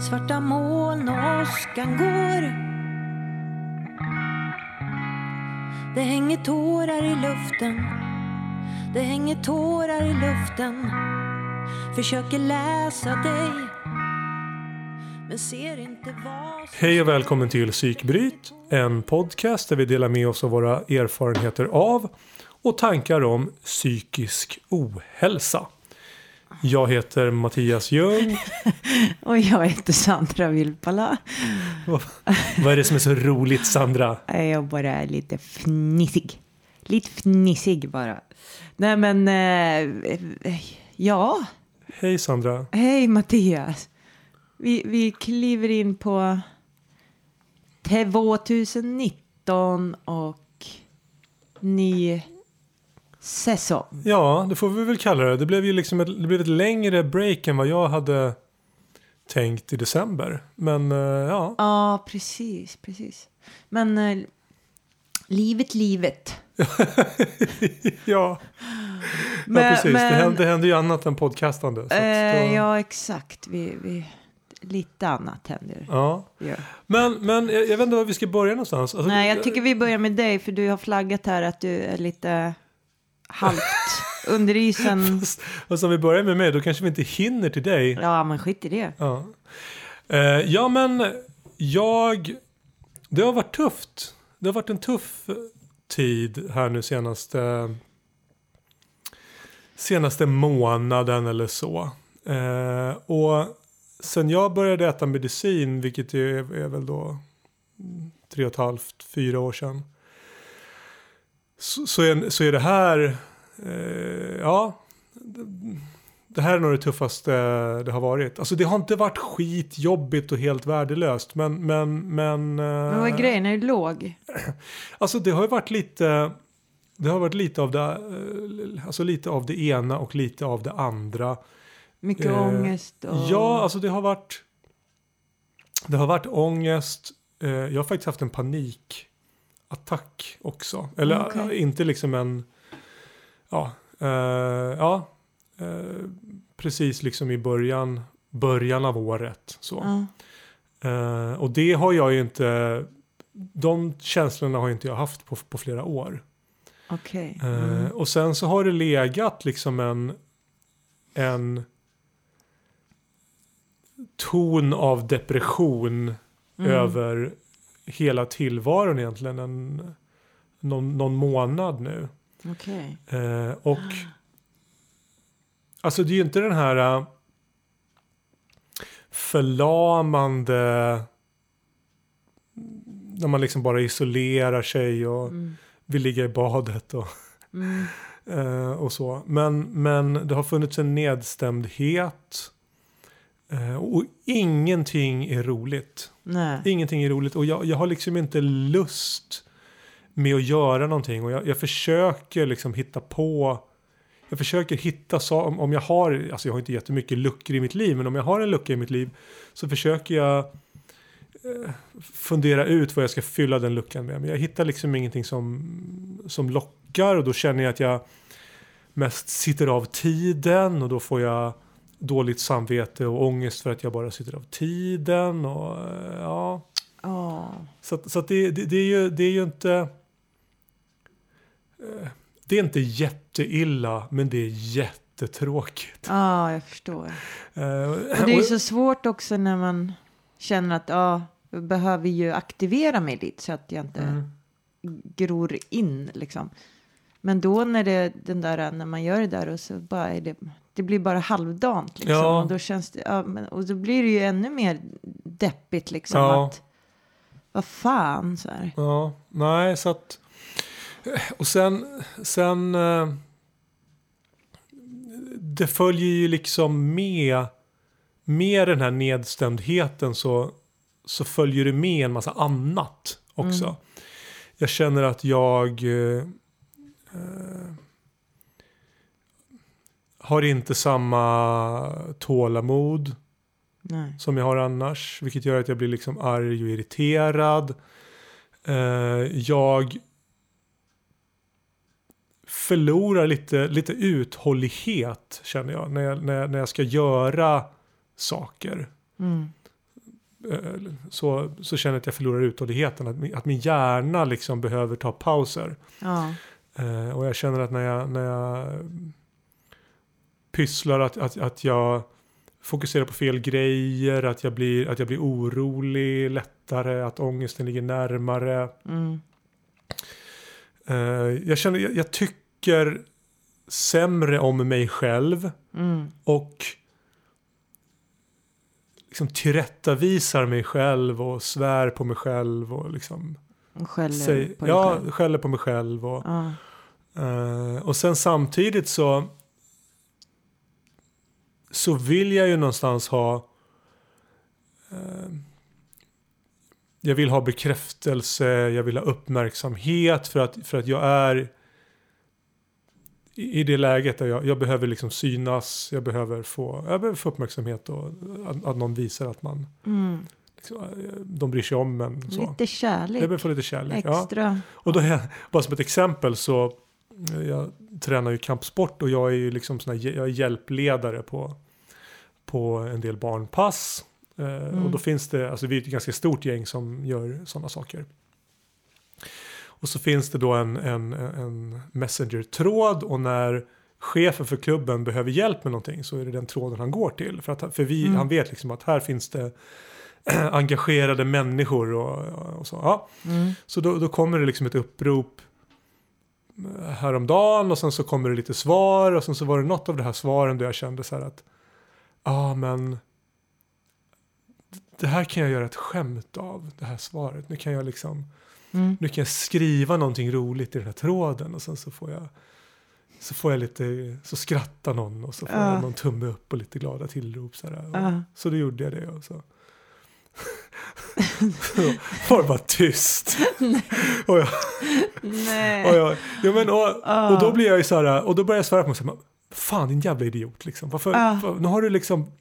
Svarta moln och åskan går. Det hänger tårar i luften. Det hänger tårar i luften. Försöker läsa dig Men ser inte vad som Hej och välkommen till Psykbryt, en podcast där vi delar med oss av våra erfarenheter av och tankar om psykisk ohälsa. Jag heter Mattias Ljung. Och jag heter Sandra Vilpala. Vad, är det som är så roligt Sandra? Jag bara är lite fnissig. Lite fnissig bara. Nej men, eh, ja. Hej Sandra. Hej Mattias. Vi, vi kliver in på 2019 och ny säsong. Ja, det får vi väl kalla det. Det blev ju liksom ett, det blev ett längre break än vad jag hade tänkt i december. Men eh, ja. Ja, precis, precis. Men eh, livet, livet. ja. Men- ja, precis. men- Det, händer, det händer ju annat än podcastande. Så Eh, då- ja, exakt. Vi, vi, lite annat händer. ja. Ja. Men, men jag, jag vet inte var vi ska börja någonstans. Alltså, Nej, jag tycker vi börjar med dig, för du har flaggat här att du är lite halvt under isen. Fast, fast om vi börjar med mig, då kanske vi inte hinner till dig. Ja, men skit i det. Ja, eh, ja men jag... Det har varit tufft. Det har varit en tuff tid här nu senaste... Senaste månaden eller så. Eh, och sen jag började äta medicin, vilket är, är väl då tre och ett halvt, fyra år sedan. Så, så, är, så är det här... Eh, ja, det här är nog det tuffaste det har varit. Alltså det har inte varit skitjobbigt och helt värdelöst. Men, men, men... Men vad är grejen? Är låg? Alltså det har ju varit lite... Det har varit lite av det, eh, alltså lite av det ena och lite av det andra. Mycket Eh, ångest? Och... Ja, alltså det har varit... Det har varit ångest. Eh, Jag har faktiskt haft en panikattack också. Eller eh, inte liksom en... Ja, eh, ja eh, precis liksom i början, början av året. Så. Ja. Eh, och det har jag ju inte... De känslorna har inte jag haft på, på flera år. Okej. Eh, Mm. Och sen så har det legat liksom en, en ton av depression Mm. över hela tillvaron egentligen. En, någon, någon månad nu. Okej. Eh, och alltså det är ju inte den här eh, förlamande när man liksom bara isolerar sig och Mm. vill ligga i badet och, Mm. eh, och så. Men, men det har funnits en nedstämdhet. Eh, och ingenting är roligt. Nej. Ingenting är roligt och jag, jag har liksom inte lust med att göra någonting och jag, jag försöker liksom hitta på jag försöker hitta, så, om, om jag har, alltså jag har inte jättemycket luckor i mitt liv, men om jag har en lucka i mitt liv så försöker jag eh, fundera ut vad jag ska fylla den luckan med. Men jag hittar liksom ingenting som, som lockar och då känner jag att jag mest sitter av tiden och då får jag dåligt samvete och ångest för att jag bara sitter av tiden och eh, ja. Ja. Så, så det, det, det, är ju, det är ju inte... eh, Det är inte jätteilla, men det är jättetråkigt. Ja, jag förstår. Eh, Och det är ju så svårt också när man känner att ja, jag behöver ju aktivera mig lite så att jag inte Mm. gror in liksom. Men då när det den där när man gör det där och så bara är det det blir bara halvdant liksom Ja. och då känns det ja, men, och då blir det ju ännu mer deppigt liksom Ja. att vad fan så här. Ja, nej, så att... Och sen... sen eh, det följer ju liksom med... Med den här nedstämdheten så, så följer det med en massa annat också. Mm. Jag känner att jag... Eh, eh, har inte samma tålamod Nej. som jag har annars. Vilket gör att jag blir liksom arg och irriterad. Eh, jag förlorar lite, lite uthållighet känner jag när, jag när, jag när jag ska göra saker. Mm. eh, så, så känner jag att jag förlorar uthålligheten. Att min, att min hjärna liksom behöver ta pauser. Ja. Eh, och jag känner att när jag, när jag pysslar att, att, att jag fokuserar på fel grejer, att jag, blir, att jag blir orolig lättare, att ångesten ligger närmare. Mm. Eh, jag, känner, jag, jag tycker sämre om mig själv Mm. och liksom tillrättavisar mig själv och svär på mig själv och liksom skäller säg, på ja, själv. skäller på mig själv. Och, Ja. eh, och sen samtidigt så så vill jag ju någonstans ha eh, jag vill ha bekräftelse, jag vill ha uppmärksamhet för att, för att jag är i, i det läget där jag, jag behöver liksom synas, jag behöver få, jag behöver få uppmärksamhet och att, att någon visar att man Mm. liksom, eh, de bryr sig om en. Så. Lite kärlek. Jag behöver få lite kärlek. Ja. Extra. Och då bara som ett exempel så jag tränar ju kampsport och jag är ju liksom sån här, jag är hjälpledare på, på en del barnpass. Eh, Mm. Och då finns det, alltså vi är ett ganska stort gäng som gör sådana saker. Och så finns det då en, en, en messenger-tråd och när chefen för klubben behöver hjälp med någonting så är det den tråden han går till. För, att, för vi, Mm. han vet liksom att här finns det engagerade människor och, och så. Ja. Mm. Så då, då kommer det liksom ett upprop häromdagen och sen så kommer det lite svar och sen så var det något av det här svaren där jag kände så här att ja ah, men det här kan jag göra ett skämt av det här svaret. Nu kan jag liksom Mm. nu kan jag skriva någonting roligt i den här tråden och sen så får jag så får jag lite, så skrattar någon och så får Ja. jag någon tumme upp och lite glada tillrop så här. Ja. Så då gjorde jag det och så. var det bara tyst. och jag, Nej. och, jag, ja, men, och, och då blir jag ju så här, och då börjar jag svära på mig så här, fan din jävla idiot liksom. Varför, Ja. för, nu har du liksom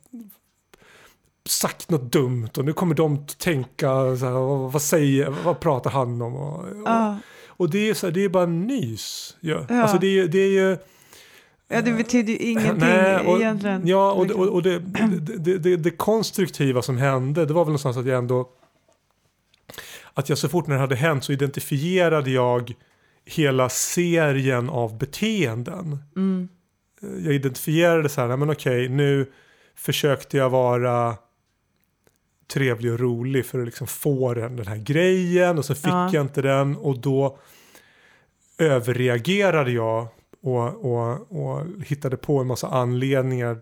sagt något dumt och nu kommer de att tänka så här, vad, vad säger, vad pratar han om? Och, och, Ja. och det är så här, det är bara nys. Ja. Ja. Alltså det är, det är ju ja, det betyder ju ingenting Nej, och, egentligen. Ja, och, det, och, och det, det, det, det konstruktiva som hände, det var väl någonstans att jag ändå... Att jag så fort när det hade hänt så identifierade jag hela serien av beteenden. Mm. Jag identifierade så här, nej men okej, nu försökte jag vara trevlig och rolig för att liksom få den, den här grejen och så fick Ja. jag inte den och då överreagerade jag och, och, och hittade på en massa anledningar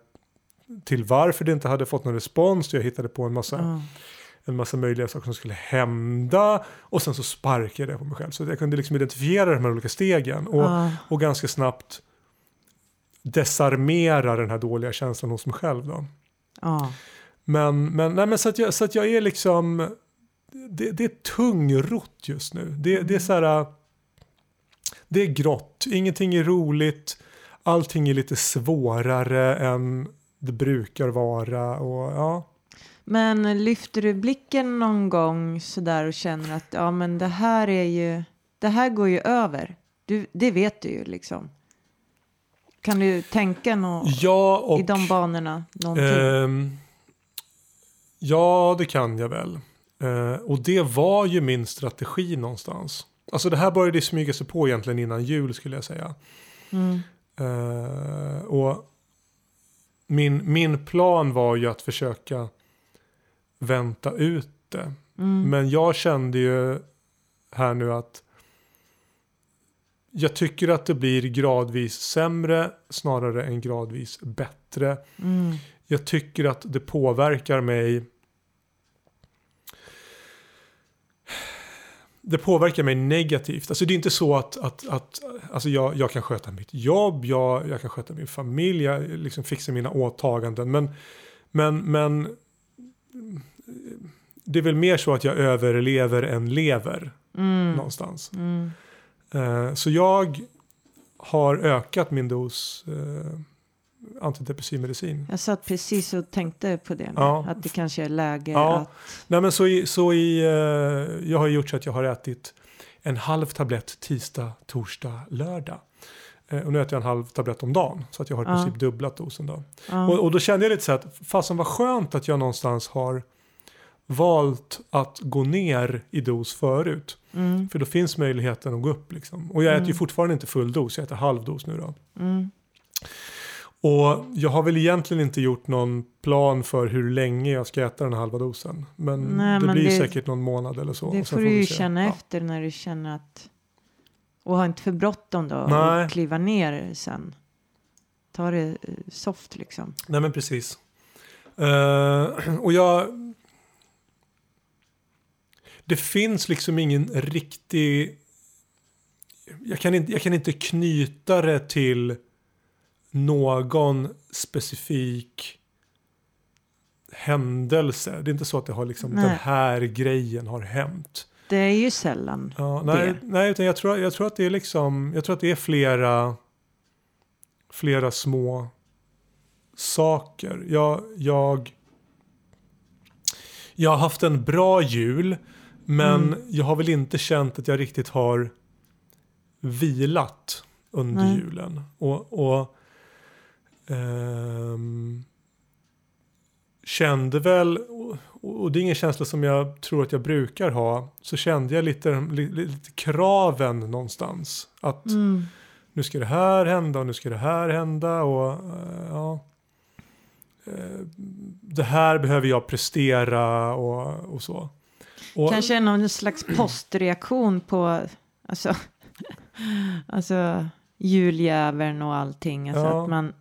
till varför det inte hade fått någon respons. Jag hittade på en massa, Ja. En massa möjliga saker som skulle hända och sen så sparkade jag på mig själv. Så jag kunde liksom identifiera de här olika stegen och, Ja. och ganska snabbt desarmera den här dåliga känslan hos mig själv. Då. Ja. Men, men, nej, men så, att jag, så att jag är liksom, det, det är tungrott just nu. Det, det är så här, det är grått, ingenting är roligt, allting är lite svårare än det brukar vara. Och, ja. Men lyfter du blicken någon gång sådär och känner att ja men det här är ju, det här går ju över. Du, det vet du ju liksom. Kan du tänka något ja, och... i de banorna? Någonting? Ehm, ja, det kan jag väl. Eh, och det var ju min strategi någonstans. Alltså det här började smyga sig på egentligen innan jul skulle jag säga. Mm. Eh, och min, min plan var ju att försöka vänta ut det. Mm. Men jag kände ju här nu att jag tycker att det blir gradvis sämre snarare än gradvis bättre. Mm. Jag tycker att det påverkar mig. Det påverkar mig negativt. Alltså det är inte så att, att, att alltså jag, jag kan sköta mitt jobb, jag, jag kan sköta min familj, jag liksom fixar mina åtaganden. Men, men, men det är väl mer så att jag överlever än lever Mm. någonstans. Mm. Eh, så jag har ökat min dos eh, antidepressiv medicin. Jag satt precis och tänkte på det. Ja. Att det kanske är läge Ja. att... Nej men så i, så i eh, jag har gjort så att jag har ätit en halv tablett tisdag, torsdag, lördag. Eh, och nu äter jag en halv tablett om dagen. Så att jag har i Ja. princip dubblat dosen då. Ja. Och, och då kände jag lite så att fasen vad skönt att jag någonstans har valt att gå ner i dos förut. Mm. För då finns möjligheten att gå upp. Liksom. Och jag äter ju Mm. fortfarande inte full dos, jag äter halv dos nu då. Mm. Och jag har väl egentligen inte gjort någon plan för hur länge jag ska äta den halva dosen. Men Nej, det men blir det- säkert någon månad eller så. Det får du ju känna Ja. efter när du känner att... Och ha inte för bråttom då. Nej. Och kliva ner sen. Ta det eh, soft liksom. Nej men precis. Eh, och jag... Det finns liksom ingen riktig... Jag kan, inte, jag kan inte knyta det till någon specifik händelse. Det är inte så att det har liksom, Nej. den här grejen har hänt. Det är ju sällan. Ja, nej, Det. nej utan jag tror, jag tror att det är liksom, jag tror att det är flera, flera små saker. Jag, jag, jag har haft en bra jul, men Mm. jag har väl inte känt att jag riktigt har vilat under Nej. julen. Och, och ehm, kände väl, och, det är ingen känsla som jag tror att jag brukar ha, så kände jag lite, lite, lite kraven någonstans. Att Mm. nu ska det här hända och nu ska det här hända och eh, ja. Eh, Det här behöver jag prestera och, och så. Och, Kanske någon slags postreaktion på alltså, alltså juljäveln och allting. Alltså Ja. att man,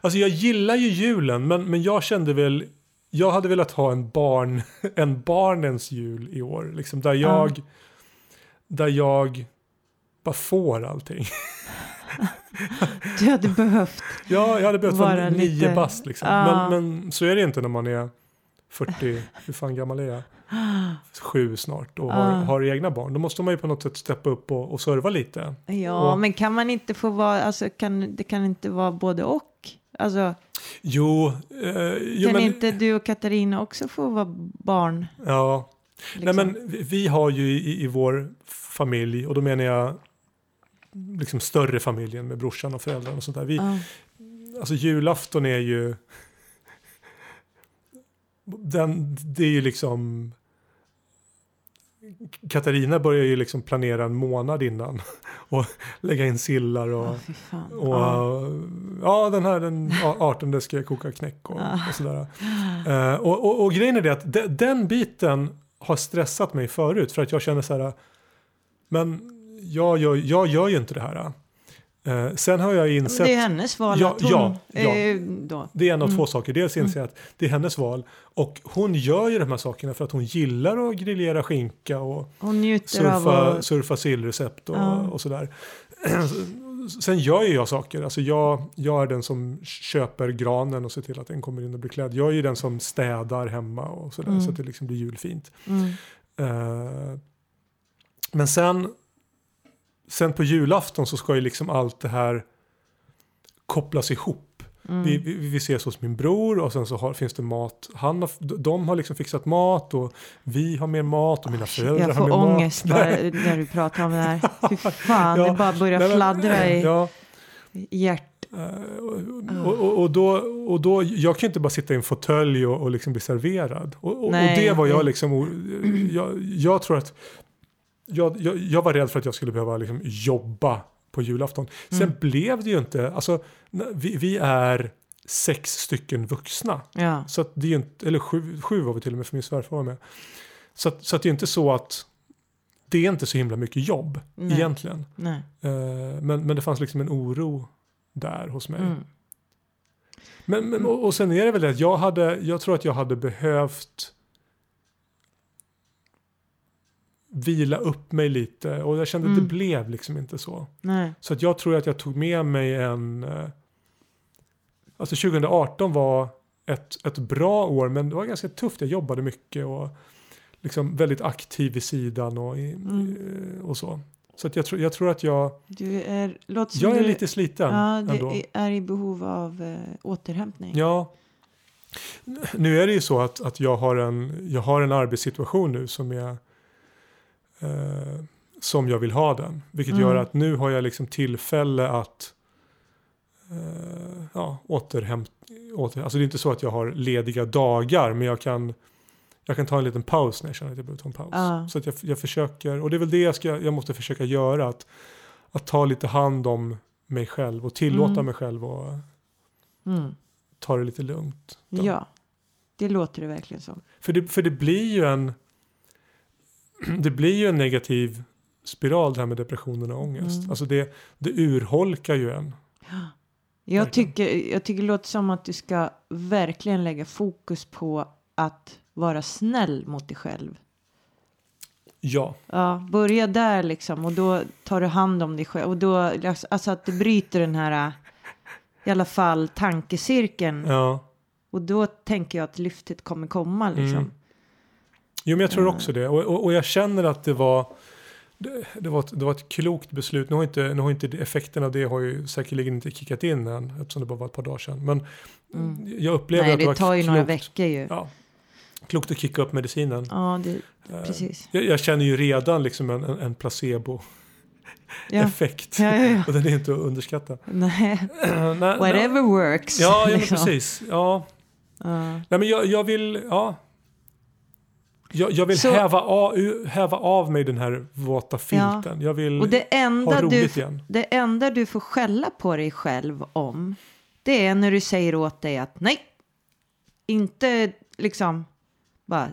Alltså jag gillar ju julen men, men jag kände väl jag hade velat ha en barn en barnens jul i år liksom där jag där jag bara får allting. du hade behövt. Ja, jag hade behövt vara nio lite- bast liksom. Men, men så är det inte när man är 40, hur fan gammal är jag? Sju snart och har, har egna barn. Då måste man ju på något sätt steppa upp och, och serva lite. Ja, Och- men kan man inte få vara, alltså kan, det kan inte vara både och. Alltså, Jo, eh, jo kan men, inte du och Katarina också få vara barn? ja. Liksom? Nej men vi, vi har ju i, i vår familj, och då menar jag liksom större familjen med brorsan och föräldrarna och sånt där. Vi, Ja. Alltså julafton är ju... Den, det är ju liksom... Katarina börjar ju liksom planera en månad innan. Och lägga in sillar och... Fan. Och, Ja. ja. den här den 18 ska jag koka knäck och, Ja. och sådär. Eh, och, och, och grejen är det att de, den biten har stressat mig förut för att jag känner så här. Men jag gör, jag gör ju inte det här. Eh, sen har jag insett. det är hennes val Ja, att hon... ja, ja. eh. Det är en av Mm. två saker. Dels inser jag att det är hennes val. Och hon gör ju de här sakerna för att hon gillar att grillera skinka och surfa, att... surfa sillrecept och, Ja. och sådär. Sen gör ju jag saker. Alltså jag, jag är den som köper granen och ser till att den kommer in och blir klädd. Jag är ju den som städar hemma och sådär Mm. så att det liksom blir julfint. Mm. Eh, men sen, sen på julafton så ska ju liksom allt det här kopplas ihop. Mm. Vi, vi, vi ses hos min bror och sen så har, finns det mat. Han har, de har liksom fixat mat och vi har mer mat och mina föräldrar Jag har får mer ångest mat. bara när du pratar om det här. Fy fan, Ja. det bara börjar fladdra i Ja, hjärt... eh, och, och, och, då, och då, jag kan ju inte bara sitta i en fåtölj och, och liksom bli serverad. Och, och, och Nej, det var jag liksom, jag, jag tror att, jag, jag, jag var rädd för att jag skulle behöva liksom jobba på julafton. Sen Mm. blev det ju inte, alltså vi, vi är sex stycken vuxna. Ja. Så det är ju inte, eller sju, sju var vi till och med för min svärfar var med. Så, att, så att det är inte så att det är inte så himla mycket jobb Nej. egentligen. Nej. Eh, men, men det fanns liksom en oro där hos mig. Mm. Men, men, och, och sen är det väl det att jag hade, jag tror att jag hade behövt vila upp mig lite och jag kände att Mm. det blev liksom inte så. Nej. Så att jag tror att jag tog med mig en... eh, Alltså 2018 var ett, ett bra år men det var ganska tufft. Jag jobbade mycket och liksom väldigt aktiv vid sidan och, i, Mm. eh, och så. Så att jag, tror, jag tror att jag, Du är... Låter jag är du, lite sliten Ja, ändå. du är- är i behov av eh, återhämtning. Ja. Nu är det ju så att, att jag, har en, jag har en arbetssituation nu som är eh, som jag vill ha den. Vilket Mm. gör att nu har jag liksom tillfälle att eh, ja, återhämta. Åter, alltså det är inte så att jag har lediga dagar men jag kan, jag kan ta en liten paus när jag känner att jag behöver ta en paus. Ja. Så att jag, jag försöker, och det är väl det jag, ska, jag måste försöka göra, att, att ta lite hand om mig själv och tillåta Mm. mig själv och Mm. ta det lite lugnt. då. Ja, det låter det verkligen som. För, det, för det blir ju en det blir ju en negativ spiral det här med depressionen och ångest. Mm. Alltså det, det urholkar ju en. Jag Verkligen. tycker, jag tycker det låter som att du ska verkligen lägga fokus på att vara snäll mot dig själv. Ja, Ja, börja där liksom och då tar du hand om dig själv och då alltså att du bryter den här i alla fall tankecirkeln ja. och då tänker jag att lyftet kommer komma liksom. Mm. Jo, men jag tror Eh. också det. Och, och, och jag känner att det var det, det, var ett, det var ett klokt beslut. Nu har inte, nu har inte effekten av det har ju säkerligen inte kickat in än eftersom det bara var ett par dagar sedan. Men Mm. jag upplever Nej, att det, var det tar ju klokt, några veckor ju. Ja, Ja, klokt att kicka upp medicinen. det, Eh, precis. Jag, jag känner ju redan liksom en, en, en placebo-effekt. Ja. Ja, ja, ja. Och den är inte att underskatta. Nej, nej, nej. whatever works. Ja, ja liksom. precis. Ja. Ja. Nej, men jag, jag vill, ja. Jag, jag vill Så- häva, av, häva av mig den här våta filten. Jag vill Och det ha enda, du, roligt igen. det enda du får skälla på dig själv om det är när du säger åt dig att nej, inte liksom bara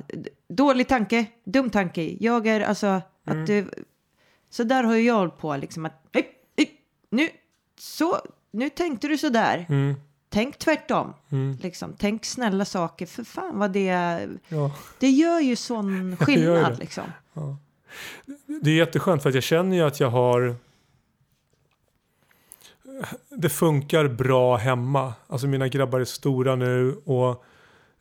dålig tanke, dum tanke. Jag är alltså Mm. att du, så där har jag hållit på liksom att nej, nej, nu, så, nu tänkte du så där. Mm, Tänk tvärtom, mm, liksom. Tänk snälla saker, för fan vad det, ja. det gör ju sån det skillnad det. liksom. Ja. Det är jätteskönt för att jag känner ju att jag har det funkar bra hemma. Alltså mina grabbar är stora nu och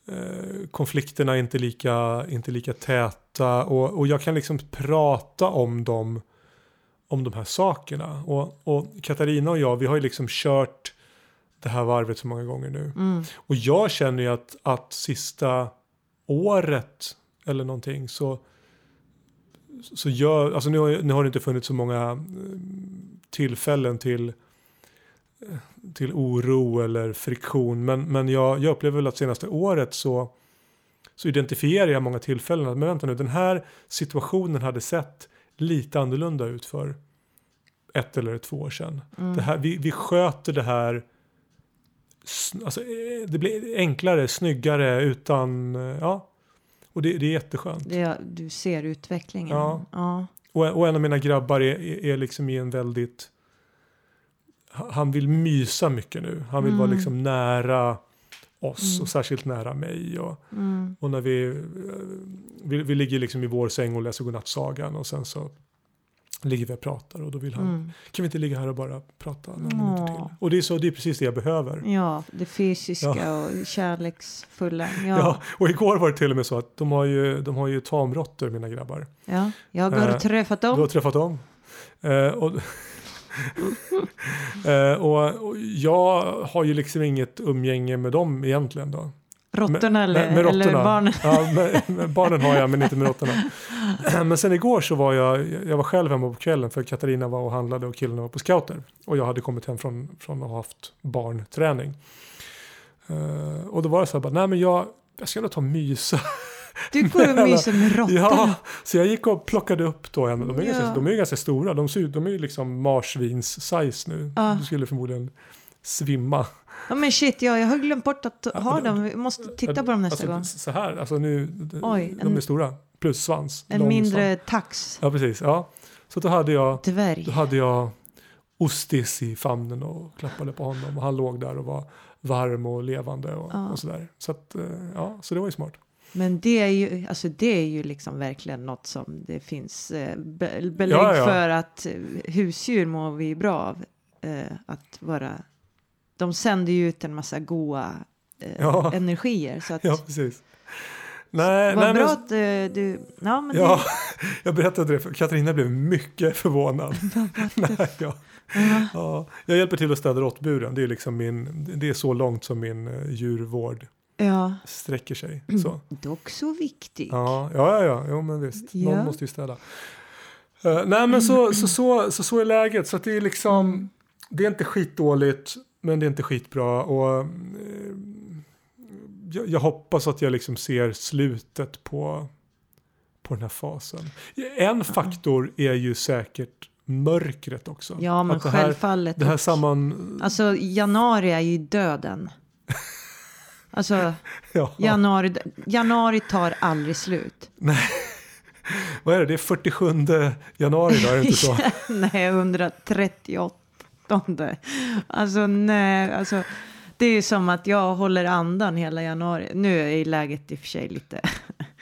eh, konflikterna är inte lika, inte lika täta och, och jag kan liksom prata om dem om de här sakerna. Och, och Katarina och jag, vi har ju liksom kört det här varvet så många gånger nu. Mm. Och jag känner ju att, att sista året eller någonting så så gör, alltså nu, har- nu har det inte funnits så många eh, tillfällen till eh, till oro eller friktion men, men jag, jag upplever väl att senaste året så så identifierar jag många tillfällen att men vänta nu den här situationen hade sett lite annorlunda ut för ett eller två år sedan. Mm. Det här, vi, vi sköter det här alltså, eh, det blir enklare, snyggare utan, eh, ja. Och det, det är jätteskönt. Det, du ser utvecklingen. Ja. ja. Och, och en av mina grabbar är, är, liksom i en väldigt, ha- han vill mysa mycket nu. Han vill vara Mm. liksom nära oss Mm. och särskilt nära mig. Och, Mm. och när vi, eh, vi, vi ligger liksom i vår säng och läser godnattsagan och sen så ligger vi och pratar och då vill han, Mm. kan vi inte ligga här och bara prata några minuter till? Och det är, så, det är precis det jag behöver. Ja, det fysiska och kärleksfulla. Ja, Ja. ja. och igår var det till och med så att de har ju, de har ju tamråttor mina grabbar. jag har Eh, träffat Du har dem. träffat dem. Eh, och, eh, och, och jag har ju liksom inget umgänge med dem egentligen då. Råttorna eller, med, eller barnen. Ja, med, med barnen har jag men inte med råttorna. Men sen igår så var jag, jag var själv hemma på kvällen för Katarina var och handlade och killarna var på scouter. Och jag hade kommit hem från, från att ha haft barnträning. Eh, och då var det så här, bara, nej men jag, jag ska nog ta och mysa. Du går och myser med råttorna. Ja, så jag gick och plockade upp då en. De är, Ja. ganska, de är ganska stora. De, ser de är ju liksom marsvins-size nu. Ja. Du skulle förmodligen svimma. Ja, men shit, ja, jag har glömt bort att ha dem. Vi måste titta på dem nästa alltså, gång. Så här, alltså nu, Oj, de en- är stora. Plus svans. En mindre svans. tax. Ja, precis. Ja. Så då hade jag, då Dvärg. hade jag Ostis i famnen och klappade på honom. Och han låg där och var varm och levande och, Ja. och sådär. Så, att, eh, ja, så det var ju smart. Men det är ju, alltså det är ju liksom verkligen något som det finns eh, be belägg Ja, ja. för att eh, husdjur mår vi bra av. Eh, att vara, de sänder ju ut en massa goa eh, Ja. energier. Så att, Ja, precis. Nej, vad nej, bra men, att eh, du, ja men Ja, jag berättade det för Katarina blev mycket förvånad. Nej, ja. det, ja, Ja, jag hjälper till att städa råttburen. Det är, liksom min, det är så långt som min eh, djurvård ja, sträcker sig. Mm. Så. dock så viktigt. Ja, ja, ja, ja, jo, men visst. Någon Ja. måste ju städa. Eh, nej, men så, så, så, så, så är läget. Så det är liksom, det är inte skitdåligt, men det är inte skitbra. Och, eh, jag, jag hoppas att jag liksom ser slutet på, på den här fasen. En faktor är ju säkert mörkret också. Ja, men Att det här, självfallet. det här samman... Alltså januari är ju döden. Alltså Ja, januari, januari tar aldrig slut. vad är det? Det är 47 januari idag, är det inte så? nej, 138. Alltså nej, alltså det är ju som att jag håller andan hela januari. Nu är läget i och för sig lite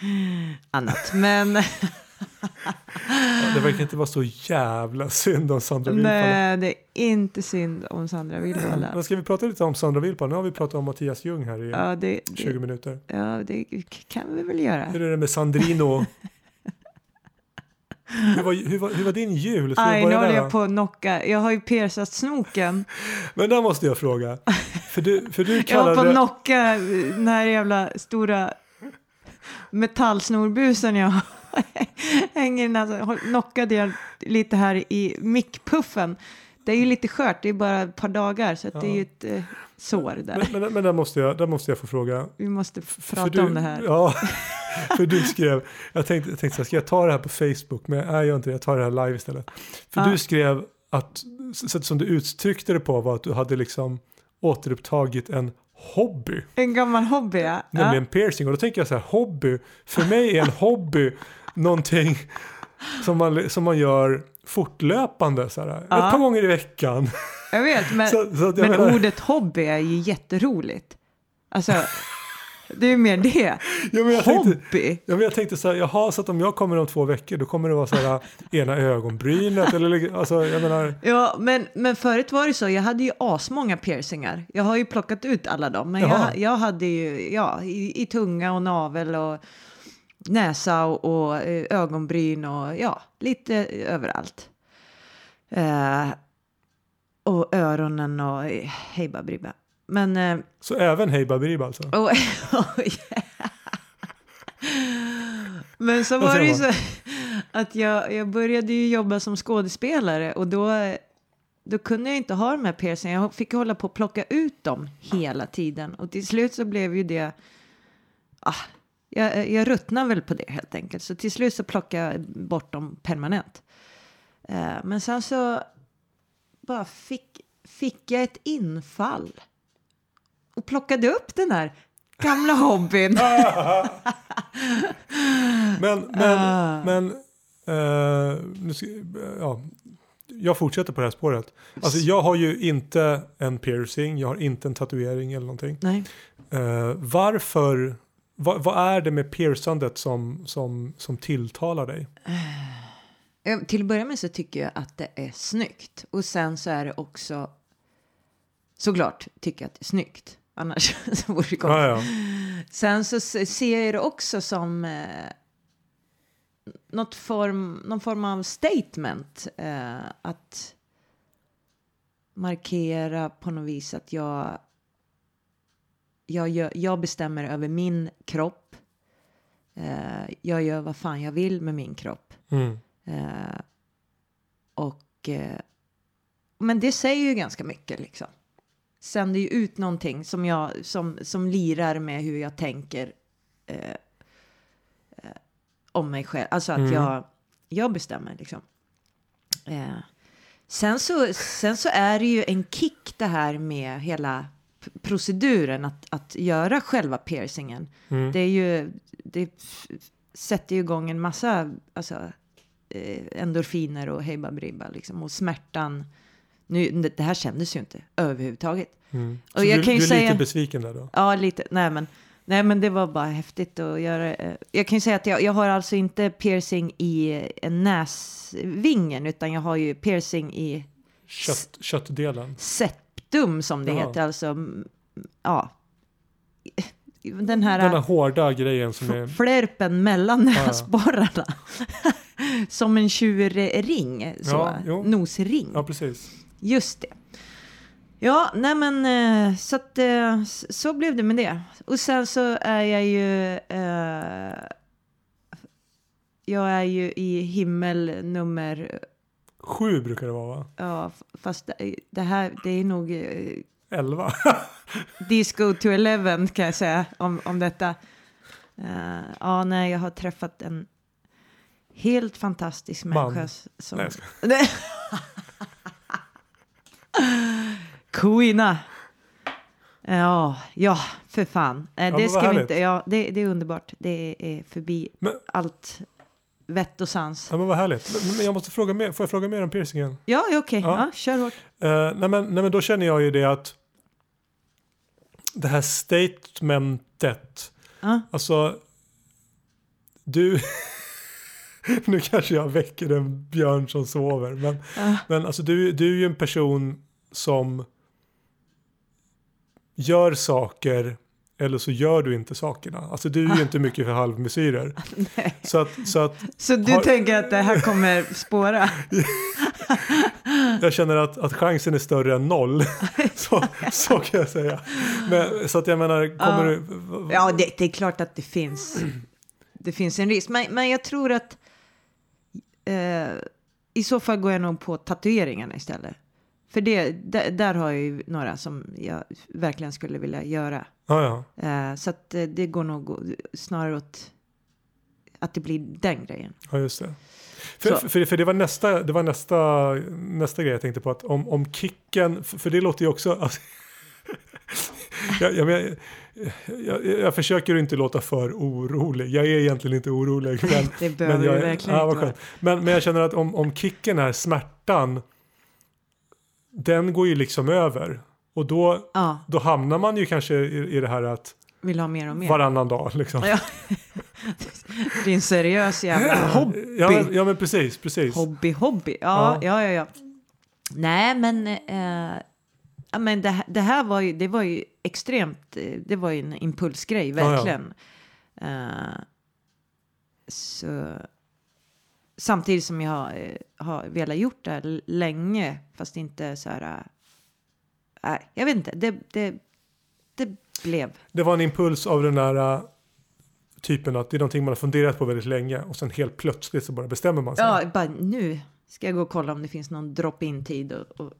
annat, men Det verkar inte vara så jävla synd om Sandra Wilpala. nej, det är inte synd om Sandra Wilbala. Men ska vi prata lite om Sandra Wilpala? Nu har vi pratat om Mattias Ljung här i Ja, det, 20 det, minuter. ja, det kan vi väl göra. Hur är det med Sandrino? hur, var, hur, var, hur var din jul? Aj, nu håller jag på att knocka. Jag har ju piercat snoken. Men där måste jag fråga. För du, för du Jag var kallade... på att knocka den här jävla stora metallsnorbusen jag hänger i näsan. Knockade jag lite här i mickpuffen. Det är ju lite skört, det är bara ett par dagar så att det är ju ett eh, sår där. men, men, men där, måste jag, där måste jag få fråga. Vi måste prata du, om det här. Ja, för du skrev, jag tänkte, jag tänkte så här, ska jag ta det här på Facebook? Men jag gör inte det, jag tar det här live istället. För Ja. du skrev att, sättet som du uttryckte det på var att du hade liksom återupptagit en hobby, En gammal hobby, ja. nämligen piercing. Och då tänker jag så här, hobby, för mig är en hobby någonting som man, som man gör fortlöpande, så här, ett par gånger i veckan. Jag vet, men, Så, så jag men menar, ordet hobby är ju jätteroligt. Alltså, det är ju mer det. ja, jag tänkte, Hobby. Ja, men jag tänkte så här, jaha, så att om jag kommer om två veckor då kommer det vara så här ena ögonbrynet eller alltså jag menar, Ja, men, men förut var det så. Jag hade ju asmånga piercingar. Jag har ju plockat ut alla dem. Men jag, jag hade ju ja, i, i tunga och navel och näsa och, och eh, ögonbryn och ja, lite överallt. Eh, och öronen och eh, hej baberiba. Men... Eh, så även Hej Baberiba alltså. och, Men så var det ju så att jag, jag började ju jobba som skådespelare och då, då kunde jag inte ha de här piercingarna. Jag fick hålla på att plocka ut dem hela tiden och till slut så blev ju det... Ah, jag, jag ruttnade väl på det helt enkelt. Så till slut så plockade jag bort dem permanent. Eh, men sen så bara fick, fick jag ett infall och plockade upp den här gamla hobbyn. Men, men, Ah. men eh, nu ska, ja, jag fortsätter på det här spåret. Alltså jag har ju inte en piercing, jag har inte en tatuering eller någonting. Nej. Eh, varför, vad, vad är det med piercandet som, som, som tilltalar dig? Eh, Till att börja med så tycker jag att det är snyggt. Och sen så är det också såklart tycker jag att det är snyggt. Annars så vore det konstigt. Ja, ja. Sen så se- ser jag det också som eh, form, någon form av statement. Eh, att markera på något vis att jag, jag, gör, jag bestämmer över min kropp. Eh, jag gör vad fan jag vill med min kropp. Mm. Eh, och, eh, men det säger ju ganska mycket liksom. Sänder ju ut någonting som, jag, som, som lirar med hur jag tänker eh, eh, om mig själv. Alltså att Mm. jag, jag bestämmer liksom. Eh, sen, så, sen så är det ju en kick det här med hela proceduren att, att göra själva piercingen. Mm. Det är ju, det sätter ju igång en massa alltså, eh, endorfiner och hej baberiba liksom. Och smärtan, nu, det här kändes ju inte överhuvudtaget. Mm. Och Så jag du, kan ju du är säga- lite besviken där då? Ja, lite, nej men, nej men det var bara häftigt att göra. eh, Jag kan ju säga att jag, jag har alltså inte piercing i eh, näsvingen utan jag har ju piercing i Kött, köttdelen? Septum som det Jaha. heter. Alltså, ja. Den här... Den här hårda grejen som är... flärpen mellan Ja. näsborrarna. Som en tjurring, så. Ja, jo. nosring. Ja, precis. Just det. Ja, nej men eh, så att eh, så blev det med det. Och sen så är jag ju... Eh, jag är ju i himmel nummer... Sju brukar det vara va? Ja, fast det, här, det är nog... eh, 11. Disco to eleven kan jag säga om, om detta. Uh, ja, nej, jag har träffat en helt fantastisk Man. människa. Som... Nej, jag. Kvinna. Ja, ja, för fan. Eh, men det ska vi inte, ja, det, det är underbart. Det är förbi Men- allt vett och sans. Ja, men vad härligt. Men, jag måste fråga mer, får jag fråga mer om piercingen? Ja, okej. Ja. Ja. kör hårt. Eh, nej, men, nej men då känner jag ju det att det här statementet, Ja. alltså du, nu kanske jag väcker en björn som sover, men, Ja. men alltså du, du är ju en person som gör saker eller så gör du inte sakerna. Alltså du är ju inte mycket för halvmesyrer. Så att, så att Så du Har- tänker att det här kommer spåra? Jag känner att, att chansen är större än noll. så, så kan jag säga. Men, så att jag menar, kommer Ja. du... Ja, det, det är klart att det finns. Det finns en risk. Men, men jag tror att eh, i så fall går jag nog på tatueringarna istället. För det, där, där har jag ju några som jag verkligen skulle vilja göra. Ja, ja. Eh, så att eh, det går nog snarare åt att det blir den grejen. ja, just det. För, Så. för, för det var, nästa, det var nästa, nästa grej jag tänkte på. Att om, om kicken, för, för det låter ju också... Alltså, jag, jag, jag, jag, jag försöker inte låta för orolig. Jag är egentligen inte orolig. Men, Det behöver men jag, verkligen ja, inte. Men, men jag känner att om, om kicken är smärtan, den går ju liksom över. Och då, Ja, då hamnar man ju kanske i, i det här att vill ha mer och mer. varannan dag liksom. Ja. en seriös jävla hobby. Ja, ja men precis, precis. Hobby, hobby. Ja, Ja. ja, ja. Nej, men, eh, ja, men det, här- det här var ju, det var ju extremt, eh, det var ju en impulsgrej, Ja, ja. verkligen. Eh, så, samtidigt som jag har, eh, har velat gjort det här länge, fast inte så här, nej, jag vet inte, det, det, det blev. Det var en impuls av den där äh, typen att det är någonting man har funderat på väldigt länge och sen helt plötsligt så bara bestämmer man sig. Ja, bara nu ska jag gå och kolla om det finns någon drop-in tid och, och,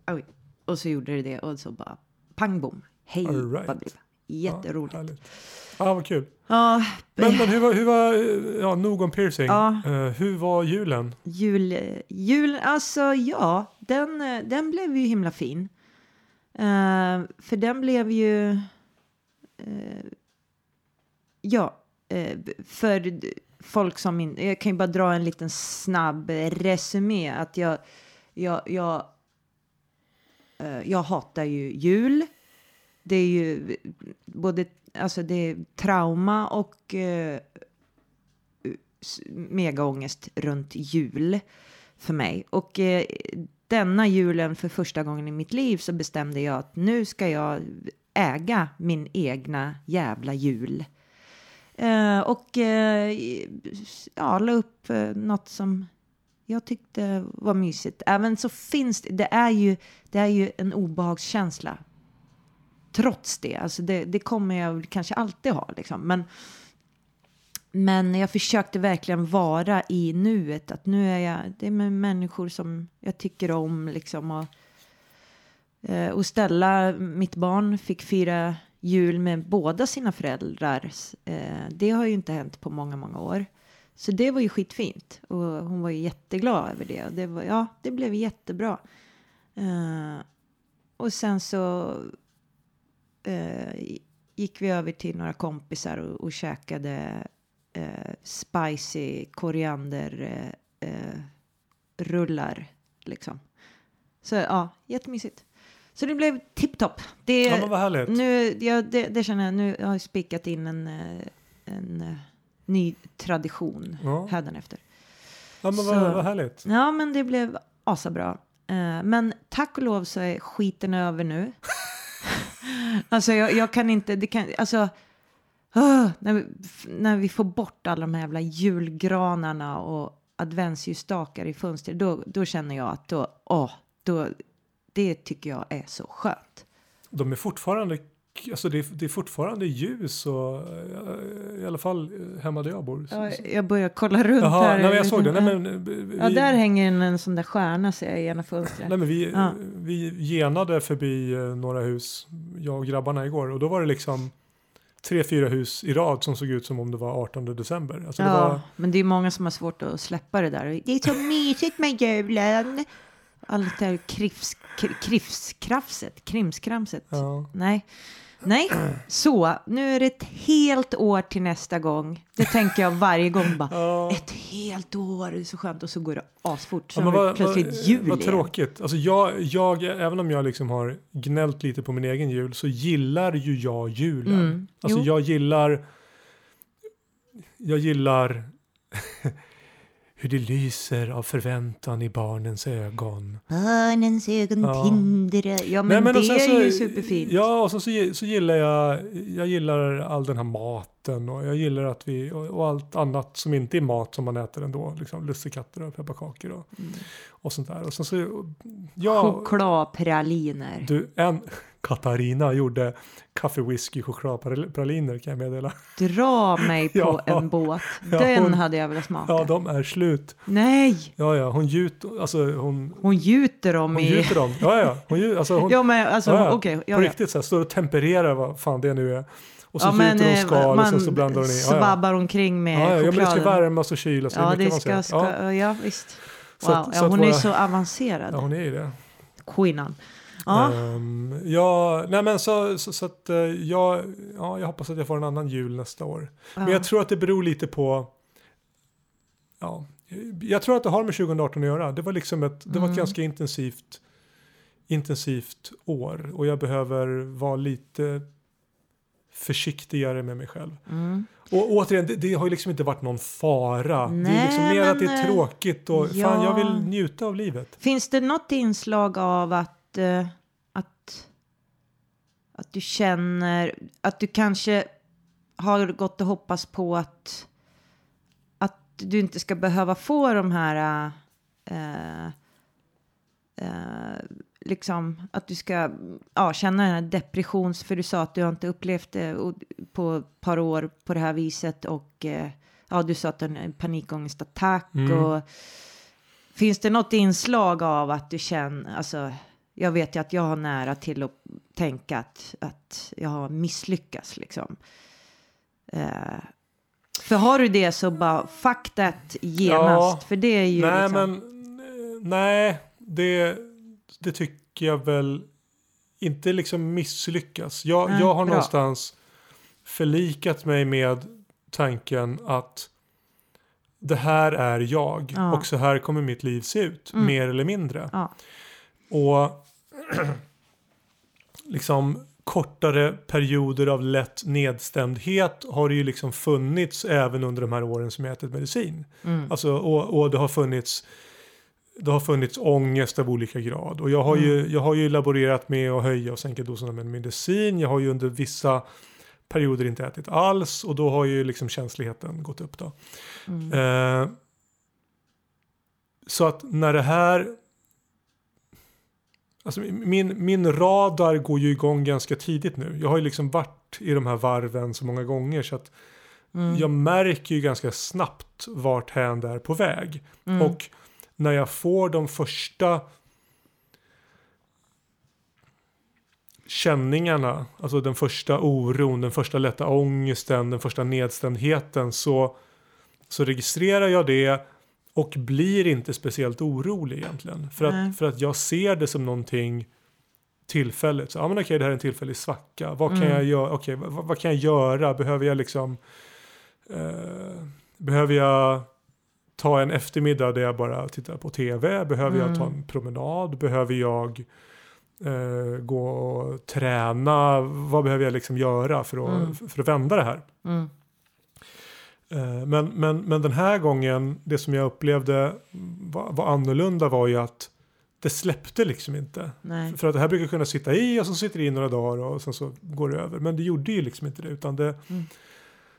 och så gjorde det det och så bara pang bom. Hej All right. Jätteroligt. Ja, härligt. ja vad kul. Ja, Men, men hur var, hur var, ja nog om piercing. Ja. Eh, hur var julen? jul, jul, alltså ja, den, eh, den blev ju himla fin. Eh, för den blev ju, eh, ja, för folk som inte, jag kan ju bara dra en liten snabb resumé att jag, jag, jag, jag hatar ju jul. Det är ju både, alltså det är trauma och eh, megaångest runt jul för mig. Och eh, denna julen för första gången i mitt liv så bestämde jag att nu ska jag äga min egna jävla jul. Eh, och eh, ja, la upp eh, något som jag tyckte var mysigt. Även så finns det, det är ju, det är ju en obehagskänsla. Trots det, alltså det, det kommer jag kanske alltid ha liksom. Men, men jag försökte verkligen vara i nuet. Att nu är jag, det är med människor som jag tycker om liksom. Och, eh, och Stella, mitt barn, fick fira jul med båda sina föräldrar. Eh, det har ju inte hänt på många, många år. Så det var ju skitfint. Och hon var ju jätteglad över det. Och det, var, ja, det blev jättebra. Eh, och sen så eh, gick vi över till några kompisar och, och käkade eh, spicy koriander eh, eh, rullar liksom. Så ja, jättemysigt. Så det blev tipptopp. Det, Ja men vad härligt. nu, ja, det, det känner jag, nu har jag spikat in en, eh, en eh, ny tradition Ja. hädanefter. Ja men vad, vad härligt. Ja, men det blev asabra. Eh, men tack och lov så är skiten över nu. alltså jag, jag kan inte, det kan, alltså ah, när, vi, när vi får bort alla de här jävla julgranarna och adventsljusstakar i fönster, då, då känner jag att då, åh, då, det tycker jag är så skönt. De är fortfarande alltså det, är- det är fortfarande ljus och eh, i alla fall eh, hemma där jag bor. Ja, jag börjar kolla runt Jaha, här. nej, jag såg det. Nej, men, eh, vi, ja, där hänger en, en sån där stjärna ser jag i ena fönstret. nej, men vi, Ja. vi genade förbi några hus, jag och grabbarna igår, och då var det liksom tre, fyra hus i rad som såg ut som om det var 18 december. Alltså det ja, var, men det är många som har svårt att släppa det där. Det är så mysigt med julen. Allt det här krifs, kr- krifskrafset, krimskramset. ja. Nej. Nej, så nu är det ett helt år till nästa gång. Det tänker jag varje gång bara. Ja. Ett helt år, det är så skönt och så går det asfort. Så Ja, men vad, plötsligt vad, jul vad tråkigt. Alltså jag, jag, även om jag liksom har gnällt lite på min egen jul så gillar ju jag julen. Mm, Alltså jo. jag gillar jag gillar hur det lyser av förväntan i barnens ögon. Barnens ögon Ja. tindrar. Ja, men, Nej, men det sen är så- ju superfint. Ja, och så, så, så gillar jag, jag gillar all den här maten och jag gillar att vi, och, och allt annat som inte är mat som man äter ändå, liksom lussekatter och pepparkakor och, Mm. och sånt där. Och sen så, ja, Chokladpraliner. du, en, Katarina gjorde kaffe, whisky, chokladpraliner kan jag meddela. Dra mig på Ja. en båt. Ja, Den hon- hade jag velat smaka. Ja, de är slut. Nej, Ja, ja, hon gjut, alltså hon, hon gjuter dem hon i... gjuter dem. Ja, ja, hon gjut, alltså hon, Ja, men alltså ja, ja, okej. på ja, ja. riktigt så här, står och tempererar vad fan det nu är. Och så Ja, men gjuter hon eh, skal och sen så blandar hon i. Ja, ja. svabbar omkring med Ja, ja, ja, men det ska chokladen. värmas och kylas. Ja, det man ska, ska, Ja, ja. visst. Så Wow, att- så ja, att hon är våra- så avancerad, ja, hon är ju det. kvinnan. Ja, Ehm, ja, nej men så, så, så att eh, jag, ja, jag hoppas att jag får en annan jul nästa år. Men ja. jag tror att det beror lite på, ja, jag tror att det har med 2018 att göra. Det var liksom ett, det var ett Mm. ganska intensivt, intensivt år och jag behöver vara lite försiktigare med mig själv. Mm. Och återigen, det, det har ju liksom inte varit någon fara. det är liksom Nej, mer att det men, är eh, tråkigt och fan ja. jag vill njuta av livet. Finns det något inslag av att, eh, att, att du känner att du kanske har gått och hoppats på att, att du inte ska behöva få de här eh, eh, liksom att du ska ja, känna den här depressions för du sa att du har inte upplevt det på ett par år på det här viset och ja, du sa att det är en panikångestattack Mm. och finns det något inslag av att du känner, alltså jag vet ju att jag har nära till att tänka att, att jag har misslyckats liksom. Eh, för har du det så bara fuck that genast, Ja. för det är ju Nej liksom, men, eh, nej, det, det tycker jag väl inte liksom misslyckas. Jag, Nej, jag har bra. någonstans förlikat mig med tanken att det här är jag Ja. och så här kommer mitt liv se ut, Mm. mer eller mindre. ja. Och liksom kortare perioder av lätt nedstämdhet har det ju liksom funnits även under de här åren som jag ätit medicin. Mm. Alltså, och, och det har funnits det har funnits ångest av olika grad. Och jag har, Mm. ju, jag har ju laborerat med att höja och sänka doserna med medicin. Jag har ju under vissa perioder inte ätit alls och då har ju liksom känsligheten gått upp då. Mm. Eh, så att när det här... Alltså min, min radar går ju igång ganska tidigt nu. Jag har ju liksom varit i de här varven så många gånger så att Mm. jag märker ju ganska snabbt vart hän är på väg. Mm. Och när jag får de första känningarna, alltså den första oron, den första lätta ångesten, den första nedstämdheten så, så registrerar jag det och blir inte speciellt orolig egentligen. För Nej. att, för att jag ser det som någonting tillfälligt. Så, ja men okej, det här är en tillfällig svacka. Vad kan Mm. jag göra? Okej, vad, vad kan jag göra? Behöver jag liksom eh, Behöver jag ta en eftermiddag där jag bara tittar på tv? Behöver jag ta Mm. en promenad? Behöver jag eh, gå och träna? Vad behöver jag liksom göra för att, Mm. för att vända det här? Mm. Eh, Men, men, men den här gången, det som jag upplevde var, var annorlunda var ju att det släppte liksom inte. Nej. För att det här brukar kunna sitta i och så sitter det i några dagar och sen så går det över. Men det gjorde ju liksom inte det. Utan det Mm.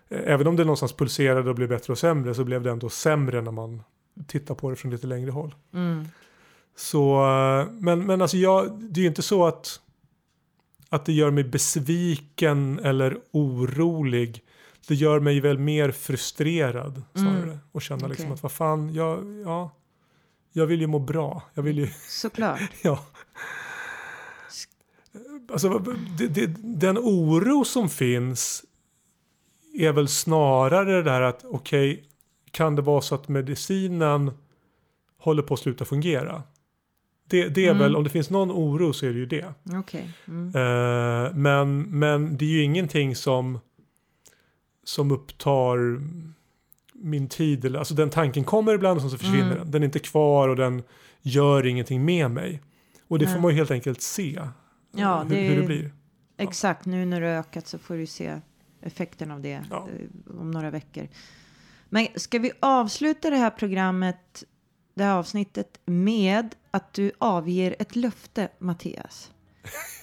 eh, Även om det någonstans pulserade och blev bättre och sämre så blev det ändå sämre när man tittar på det från lite längre håll. Mm. Så, eh, men, men alltså jag, det är ju inte så att att det gör mig besviken eller orolig. Det gör mig väl mer frustrerad snarare. Mm. Och känna liksom att vad fan, jag, ja, jag vill ju må bra. Jag vill ju, Såklart. ja. Alltså, det, det, den oro som finns är väl snarare det där att okej, kan det vara så att medicinen håller på att sluta fungera? Det, det är Mm. väl, om det finns någon oro så är det ju det. Okej. Mm. Eh, men, men det är ju ingenting som, som upptar min tid. Eller, alltså den tanken kommer ibland och så försvinner Mm. den. Den är inte kvar och den gör ingenting med mig. Och det får Nej. man ju helt enkelt se Ja, hur, det hur det blir. Exakt, nu när har ökat så får du se effekten av det Ja. eh, om några veckor. Men ska vi avsluta det här programmet, det här avsnittet med att du avger ett löfte, Mattias?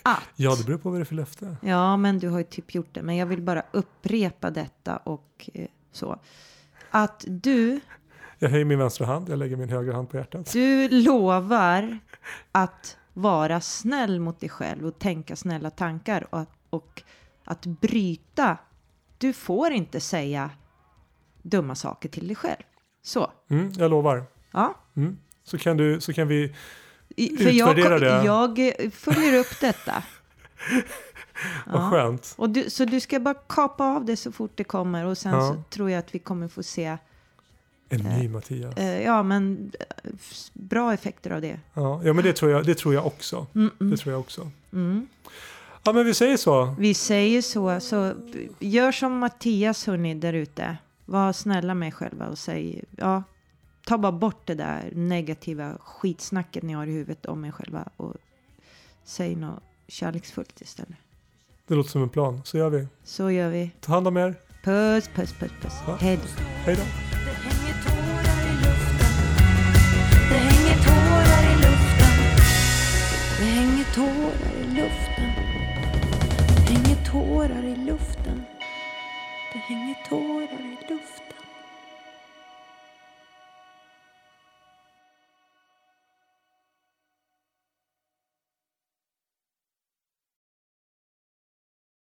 Att, Ja, det beror på vad det är för löfte. ja, men du har ju typ gjort det, men jag vill bara upprepa detta och eh, så. Att du, Jag höjer min vänstra hand, jag lägger min högra hand på hjärtat. du lovar att vara snäll mot dig själv och tänka snälla tankar och, att- och att bryta. Du får inte säga dumma saker till dig själv. Så, Mm, jag lovar. ja. Mm. Så, kan du, så kan vi... För jag, Utvärdera det. jag eh, följer upp detta. Vad skönt. Och du, så du ska bara kapa av det så fort det kommer och sen Ja. så tror jag att vi kommer få se En ny Mattias. eh, ja, men, eh, bra effekter av det. Ja, ja, men det tror jag, det tror jag också. Mm, mm, Det tror jag också. mm. Ja, men vi säger så. Vi säger så, så gör som Mattias hörni där ute. Var snälla med själva och säg, ja, ta bara bort det där negativa skitsnacket ni har i huvudet om er själva och säg något kärleksfullt istället. Det låter som en plan. Så gör vi. Så gör vi. Ta hand om er. Puss, puss, puss, puss. Ja. Hej då. Hej då. Det hänger tårar i luften. Det hänger tårar i luften. Det hänger tårar i luften. Det hänger tårar i luften. Det hänger tårar i luften.